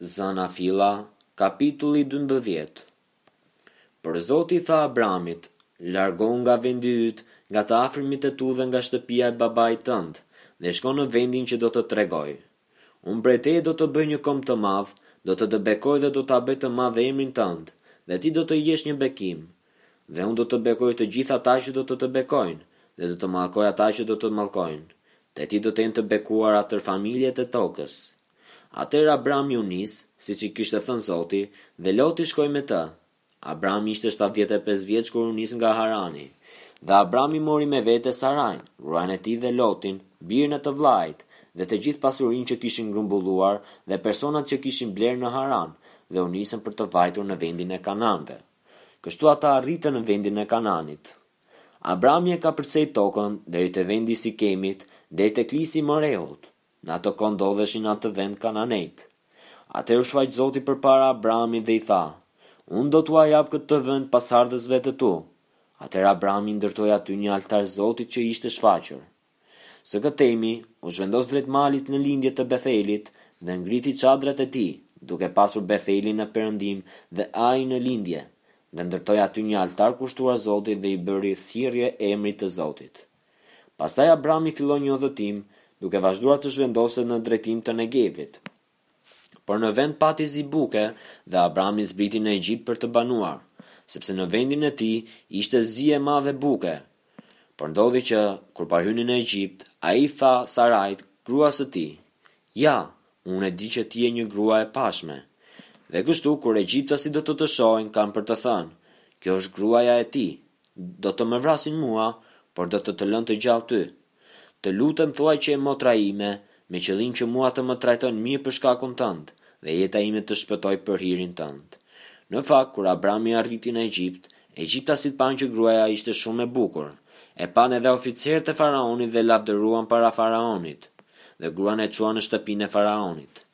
Zanafilla, kapitulli dymbëdhjetë Por Zoti i tha Abramit, Largohu nga vendi yt, nga të afërmit e tu dhe nga shtëpia e babait tënd, dhe shko në vendin që do të tregoj. Unë prej teje do të bëj një komb të madh, do të të bekoj dhe do ta bëj të madh emrin tënd, dhe ti do të jesh një bekim, Dhe Unë do të bekoj të gjithë ata që do të të bekojnë, dhe do të mallkoj ata që do të mallkojnë, te ti do të jenë të bekuara tërë familjet e tokës. Atëherë Abrami u nis, siç i kishte thënë Zoti, dhe Loti shkoi me të. Abrami ishte shtatëdhjetë e pesë vjeç kur u nis nga Harani. Dhe Abrami mori me vete Sarajnë, gruan e tij dhe Lotin, birin e të vëllait, dhe të gjithë pasurinë që kishin grumbulluar dhe personat që kishin blerë në Haran, dhe u nisën për të vajtur në vendin e Kananëve. Kështu ata arritën në vendin e Kanaanit. Abrami e kapërcei tokën deri te vendi i Sikemit deri tek lisi i Morehut, në atë kohë ndodheshin në atë vend kananejtë. Atëherë u shfaq Zoti përpara Abramit dhe i tha, Unë do t'ua jap këtë vend pasardhësve të tu. Atëherë Abrami i ndërtoi aty një altar Zotit që i ishte shfaqur. Së këtejmi, u zhvendos drejt malit në lindje të Bethelit dhe ngriti çadrat e tij, duke pasur Bethelin në perëndim dhe Ain në lindje, dhe ndërtoi aty një altar kushtuar Zotit dhe i bëri thirrje emrit të Zotit. Pastaj Abrami filloi një udhëtim, duke vazhduar të zhvendoset në drejtim të Negevit. Por në vend pati zi buke dhe Abrami zbriti në Egjipt për të banuar, sepse në vendin e tij ishte zi e madhe buke. Por ndodhi që, kur po hynte në Egjipt, ai i tha Sarajt, gruas së tij, Ja, unë e di që ti je një grua e pashme. Dhe kështu kur egjiptasit do të të shohin kanë për të thënë, Kjo është gruaja e tij. Do të më vrasin mua, por do të të lënë të gjallë ty. Të lutem thuaj që je motra ime, me qëllim që mua të më trajtojnë mirë për shkakun tënd, dhe jeta ime të shpëtojë për hirin tënd. Në fakt, kur Abrami arriti në Egjipt, egjiptasit panë që gruaja ishte shumë e bukur. E panë edhe oficerët e faraonit dhe lavdëruan para faraonit. Dhe gruan e çuan në shtëpinë e faraonit.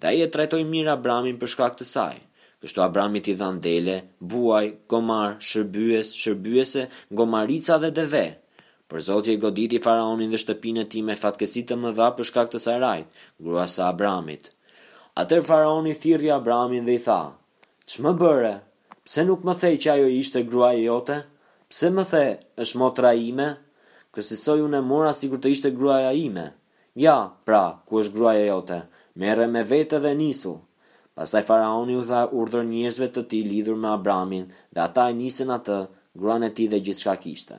Dhe ai e trajtoi mirë Abramin për shkak të saj. Kështu Abramit i dhanë dele, buaj, gomarë, shërbyes, shërbyese, gomarica dhe deve. Por Zoti e goditi faraonin dhe shtëpinë e tij me fatkeqësi të mëdha për shkak të Sarait, gruas së Abramit. Atëherë faraoni thirri Abramin dhe i tha, Ç'më bëre? Pse nuk më the që ajo ishte gruaja jote? Pse më the, Është motra ime? Kësisoj unë e mora sikur të ishte gruaja ime. Ja, pra, ku është gruaja jote, merre me vete dhe nisu! Pastaj faraoni u dha urdhër njerëzve të tij lidhur me Abramin dhe ata e nisën atë, gruan e tij dhe gjithçka kishte.